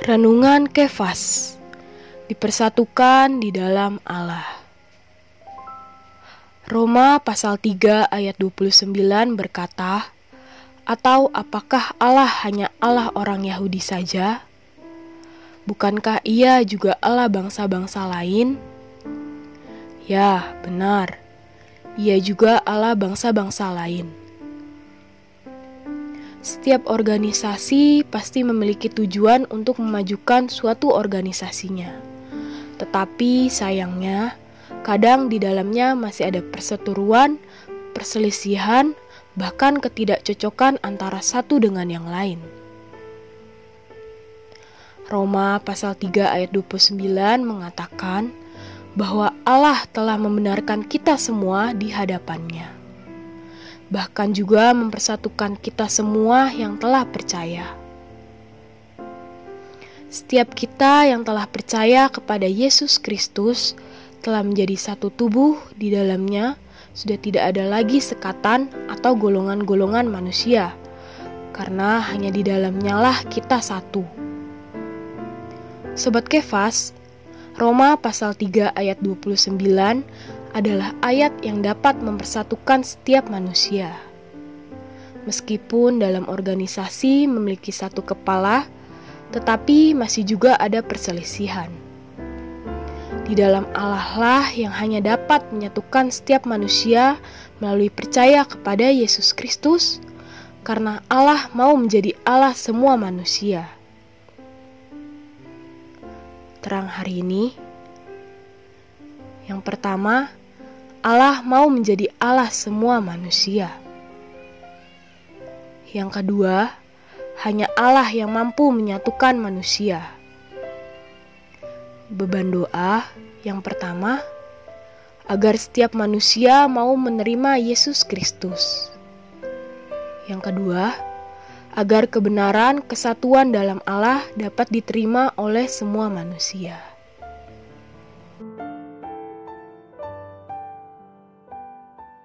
Renungan Kefas dipersatukan di dalam Allah. Roma pasal 3 ayat 29 berkata, Atau apakah Allah hanya Allah orang Yahudi saja? Bukankah ia juga Allah bangsa-bangsa lain? Ya, benar. Ia juga Allah bangsa-bangsa lain. Setiap organisasi pasti memiliki tujuan untuk memajukan suatu organisasinya. Tetapi sayangnya, kadang di dalamnya masih ada perseteruan, perselisihan, bahkan ketidakcocokan antara satu dengan yang lain. Roma pasal 3 ayat 29 mengatakan bahwa Allah telah membenarkan kita semua di hadapannya bahkan juga mempersatukan kita semua yang telah percaya. Setiap kita yang telah percaya kepada Yesus Kristus telah menjadi satu tubuh di dalamnya, sudah tidak ada lagi sekatan atau golongan-golongan manusia, karena hanya di dalamnya lah kita satu. Sobat Kefas, Roma pasal 3 ayat 29 adalah ayat yang dapat mempersatukan setiap manusia. Meskipun dalam organisasi memiliki satu kepala, tetapi masih juga ada perselisihan. Di dalam Allah lah yang hanya dapat menyatukan setiap manusia melalui percaya kepada Yesus Kristus, karena Allah mau menjadi Allah semua manusia. Terang hari ini, yang pertama, Allah mau menjadi Allah semua manusia. Yang kedua, hanya Allah yang mampu menyatukan manusia. Beban doa yang pertama, agar setiap manusia mau menerima Yesus Kristus. Yang kedua, agar kebenaran kesatuan dalam Allah dapat diterima oleh semua manusia.